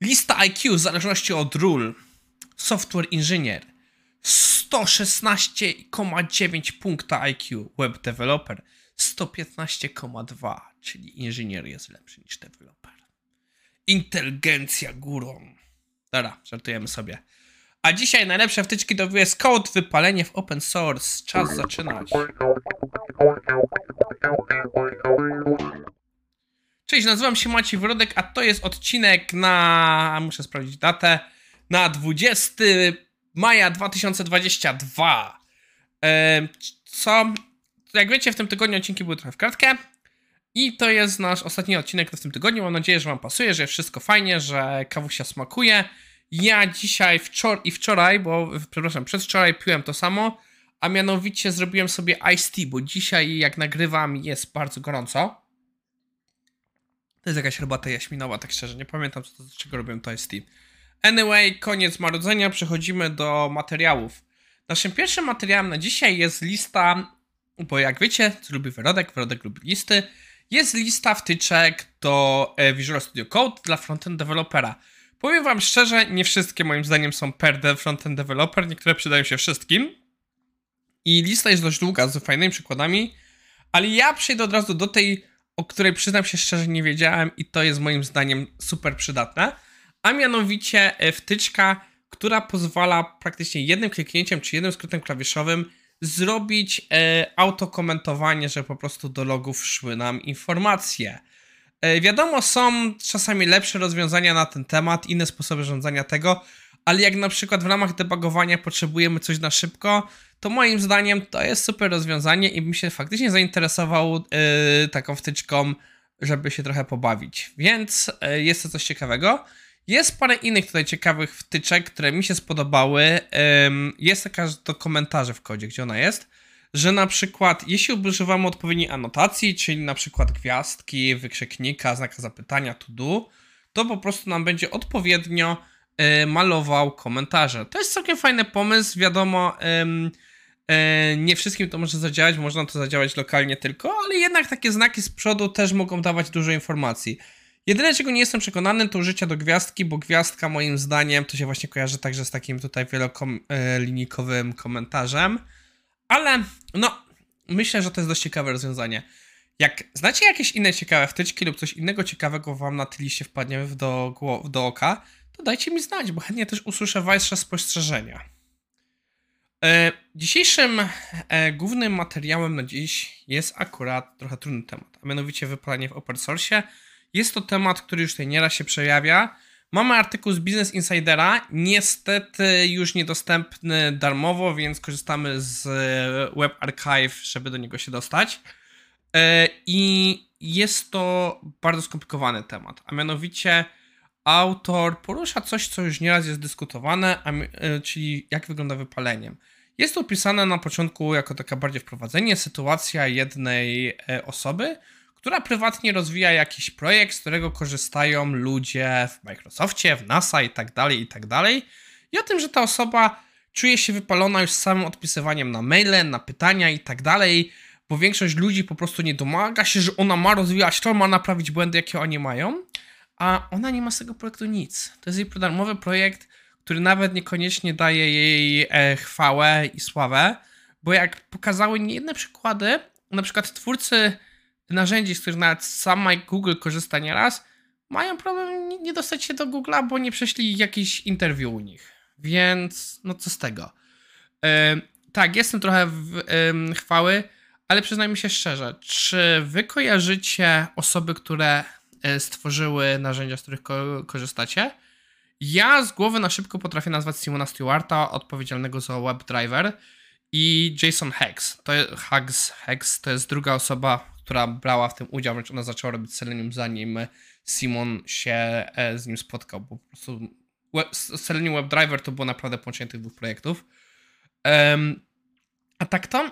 Lista IQ w zależności od ról. Software inżynier 116,9 punkta IQ. Web developer 115,2, czyli inżynier jest lepszy niż developer. Inteligencja górą. Dobra, żartujemy sobie. A dzisiaj najlepsze wtyczki do VS Code, wypalenie w open source. Czas zaczynać. Cześć, nazywam się Maciej Wrodek, a to jest odcinek na... muszę sprawdzić datę. Na 20 maja 2022. E, co? Jak wiecie, w tym tygodniu odcinki były trochę w kratkę. I to jest nasz ostatni odcinek w tym tygodniu. Mam nadzieję, że Wam pasuje, że wszystko fajnie, że kawusia smakuje. Ja dzisiaj wczor i wczoraj, bo przepraszam, przedwczoraj piłem to samo, a mianowicie zrobiłem sobie iced tea, bo dzisiaj jak nagrywam jest bardzo gorąco. To jest jakaś herbata jaśminowa, tak szczerze, nie pamiętam co to, czego robiłem to iced tea. Anyway, koniec marudzenia, przechodzimy do materiałów. Naszym pierwszym materiałem na dzisiaj jest lista, bo jak wiecie, co lubi Wyrodek, Wyrodek lubi listy, jest lista wtyczek do e, Visual Studio Code dla frontend developera. Powiem wam szczerze, nie wszystkie moim zdaniem są per frontend developer, niektóre przydają się wszystkim. I lista jest dość długa, z fajnymi przykładami, ale ja przejdę od razu do tej, o której przyznam się szczerze nie wiedziałem i to jest moim zdaniem super przydatne, a mianowicie e, wtyczka, która pozwala praktycznie jednym kliknięciem czy jednym skrótem klawiszowym zrobić e, autokomentowanie, że po prostu do logów szły nam informacje. E, wiadomo, są czasami lepsze rozwiązania na ten temat, inne sposoby rządzenia tego, ale jak na przykład w ramach debugowania potrzebujemy coś na szybko, to moim zdaniem to jest super rozwiązanie i bym się faktycznie zainteresował yy, taką wtyczką, żeby się trochę pobawić. Więc yy, jest to coś ciekawego. Jest parę innych tutaj ciekawych wtyczek, które mi się spodobały. Yy, jest taka do komentarzy w kodzie, gdzie ona jest że na przykład jeśli używamy odpowiedniej anotacji, czyli na przykład gwiazdki, wykrzyknika, znaka zapytania, to do, to po prostu nam będzie odpowiednio y, malował komentarze. To jest całkiem fajny pomysł, wiadomo, nie wszystkim to może zadziałać, można to zadziałać lokalnie tylko, ale jednak takie znaki z przodu też mogą dawać dużo informacji. Jedyne, czego nie jestem przekonany, to użycie do gwiazdki, bo gwiazdka moim zdaniem to się właśnie kojarzy także z takim tutaj wielolinijkowym komentarzem. Ale no, myślę, że to jest dość ciekawe rozwiązanie. Jak znacie jakieś inne ciekawe wtyczki lub coś innego ciekawego wam na tej liście wpadnie do, do oka, to dajcie mi znać, bo chętnie też usłyszę wasze spostrzeżenia. E, dzisiejszym e, głównym materiałem na dziś jest akurat trochę trudny temat, a mianowicie wypalanie w open source. Jest to temat, który już tutaj nieraz się przejawia, Mamy artykuł z Business Insidera, niestety już niedostępny darmowo, więc korzystamy z Web Archive, żeby do niego się dostać. E, I jest to bardzo skomplikowany temat, a mianowicie autor porusza coś, co już nieraz jest dyskutowane, e, czyli jak wygląda wypalenie. Jest to opisane na początku jako taka bardziej wprowadzenie, sytuacja jednej e, osoby, która prywatnie rozwija jakiś projekt, z którego korzystają ludzie w Microsoftie, w NASA i tak dalej, i tak dalej. I o tym, że ta osoba czuje się wypalona już samym odpisywaniem na maile, na pytania i tak dalej, bo większość ludzi po prostu nie domaga się, że ona ma rozwijać to, ma naprawić błędy, jakie oni mają, a ona nie ma z tego projektu nic. To jest jej darmowy projekt, który nawet niekoniecznie daje jej e, chwałę i sławę, bo jak pokazały niejedne przykłady, na przykład twórcy narzędzi, z których nawet sam Google korzysta nieraz, mają problem nie dostać się do Google'a, bo nie przeszli jakiś interwiu u nich. Więc no co z tego. Tak, jestem trochę w chwały, ale przyznajmy się szczerze, czy wy kojarzycie osoby, które stworzyły narzędzia, z których ko korzystacie? Ja z głowy na szybko potrafię nazwać Simona Stewarta, odpowiedzialnego za WebDriver i Jason Hex. To jest, Hugs, Hex to jest druga osoba, która brała w tym udział, wręcz ona zaczęła robić Selenium zanim Simon się e, z nim spotkał, bo po prostu web, Selenium WebDriver to było naprawdę połączenie tych dwóch projektów. Um, a tak to?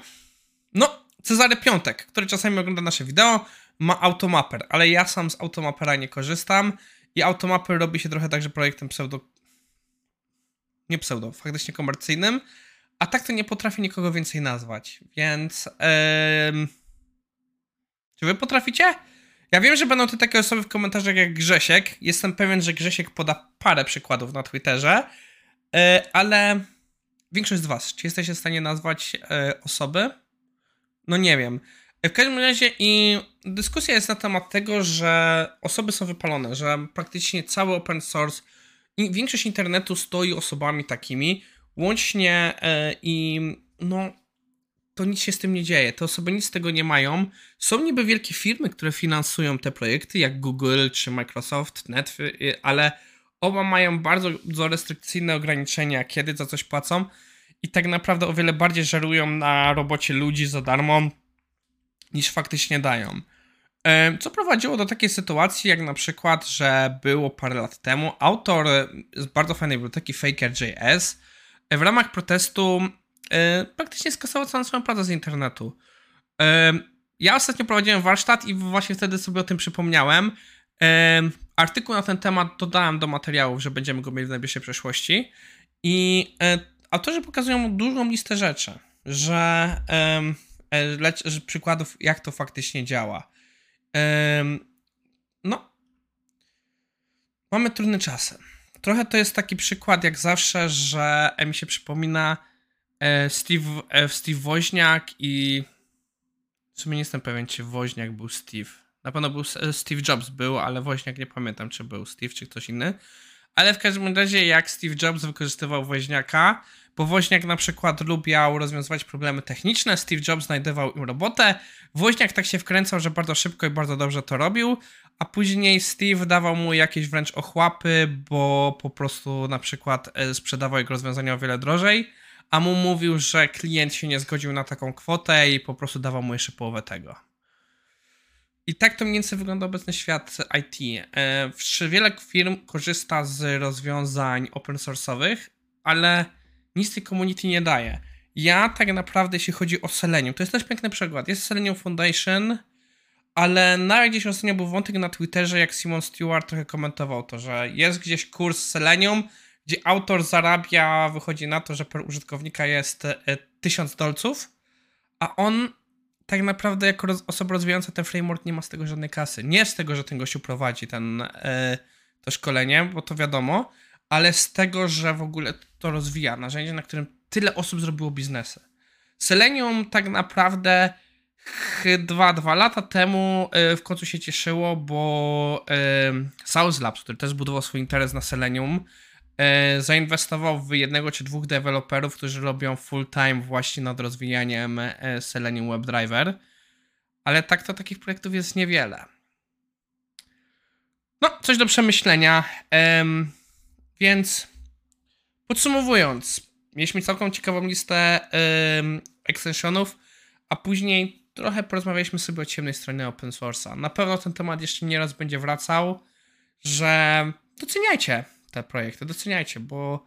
No, Cezary Piątek, który czasami ogląda nasze wideo, ma Automapper, ale ja sam z Automapera nie korzystam i Automapper robi się trochę także projektem pseudo... nie pseudo, faktycznie komercyjnym, a tak to nie potrafię nikogo więcej nazwać, więc... Yy... Czy wy potraficie? Ja wiem, że będą tu takie osoby w komentarzach jak Grzesiek. Jestem pewien, że Grzesiek poda parę przykładów na Twitterze, e, ale większość z Was, czy jesteście w stanie nazwać e, osoby? No nie wiem. W każdym razie i dyskusja jest na temat tego, że osoby są wypalone, że praktycznie cały open source i większość internetu stoi osobami takimi, łącznie e, i no to nic się z tym nie dzieje. Te osoby nic z tego nie mają. Są niby wielkie firmy, które finansują te projekty, jak Google czy Microsoft, Netflix, ale oba mają bardzo, bardzo restrykcyjne ograniczenia, kiedy za coś płacą i tak naprawdę o wiele bardziej żerują na robocie ludzi za darmo, niż faktycznie dają. E, Co prowadziło do takiej sytuacji, jak na przykład, że było parę lat temu autor z bardzo fajnej biblioteki Faker.js w ramach protestu e, praktycznie skasował całą swoją pracę z internetu. E, Ja ostatnio prowadziłem warsztat i właśnie wtedy sobie o tym przypomniałem. E, Artykuł na ten temat dodałem do materiałów, że będziemy go mieli w najbliższej przyszłości. I e, autorzy pokazują dużą listę rzeczy, że, e, lecz, że przykładów, jak to faktycznie działa. No, mamy trudne czasy. Trochę to jest taki przykład, jak zawsze, że e, mi się przypomina e, Steve, e, Steve Woźniak i w sumie nie jestem pewien, czy Woźniak był Steve. Na pewno był Steve Jobs był, ale Woźniak nie pamiętam, czy był Steve, czy ktoś inny. Ale w każdym razie, jak Steve Jobs wykorzystywał Woźniaka, bo Woźniak na przykład lubiał rozwiązywać problemy techniczne, Steve Jobs znajdował im robotę, Woźniak tak się wkręcał, że bardzo szybko i bardzo dobrze to robił, a później Steve dawał mu jakieś wręcz ochłapy, bo po prostu na przykład e, sprzedawał jego rozwiązania o wiele drożej, a mu mówił, że klient się nie zgodził na taką kwotę i po prostu dawał mu jeszcze połowę tego. I tak to mniej więcej wygląda obecny świat IT. E, Wiele firm korzysta z rozwiązań open source'owych, ale nic tej community nie daje. Ja tak naprawdę, jeśli chodzi o Selenium, to jest też piękny przykład. Jest Selenium Foundation, ale nawet gdzieś ostatnio był wątek na Twitterze, jak Simon Stewart trochę komentował to, że jest gdzieś kurs Selenium, gdzie autor zarabia, wychodzi na to, że per użytkownika jest e, 1000 dolców, a on tak naprawdę jako roz, osoba rozwijająca ten framework nie ma z tego żadnej kasy. Nie z tego, że ten gościu prowadzi ten, e, to szkolenie, bo to wiadomo, ale z tego, że w ogóle to rozwija narzędzie, na którym tyle osób zrobiło biznesy. Selenium tak naprawdę dwa, dwa lata temu e, w końcu się cieszyło, bo e, South Labs, który też zbudował swój interes na Selenium, e, zainwestował w jednego czy dwóch deweloperów, którzy robią full time właśnie nad rozwijaniem Selenium WebDriver. Ale tak to takich projektów jest niewiele. No, coś do przemyślenia. Em, więc podsumowując, mieliśmy całkiem ciekawą listę em, extensionów, a później trochę porozmawialiśmy sobie o ciemnej stronie open source'a. Na pewno ten temat jeszcze nieraz będzie wracał, że doceniajcie te projekty, doceniajcie, bo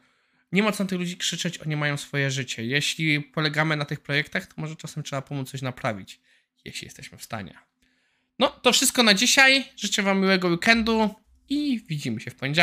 nie ma co na tych ludzi krzyczeć, oni mają swoje życie. Jeśli polegamy na tych projektach, to może czasem trzeba pomóc coś naprawić, jeśli jesteśmy w stanie. No, to wszystko na dzisiaj. Życzę Wam miłego weekendu i widzimy się w poniedziałek.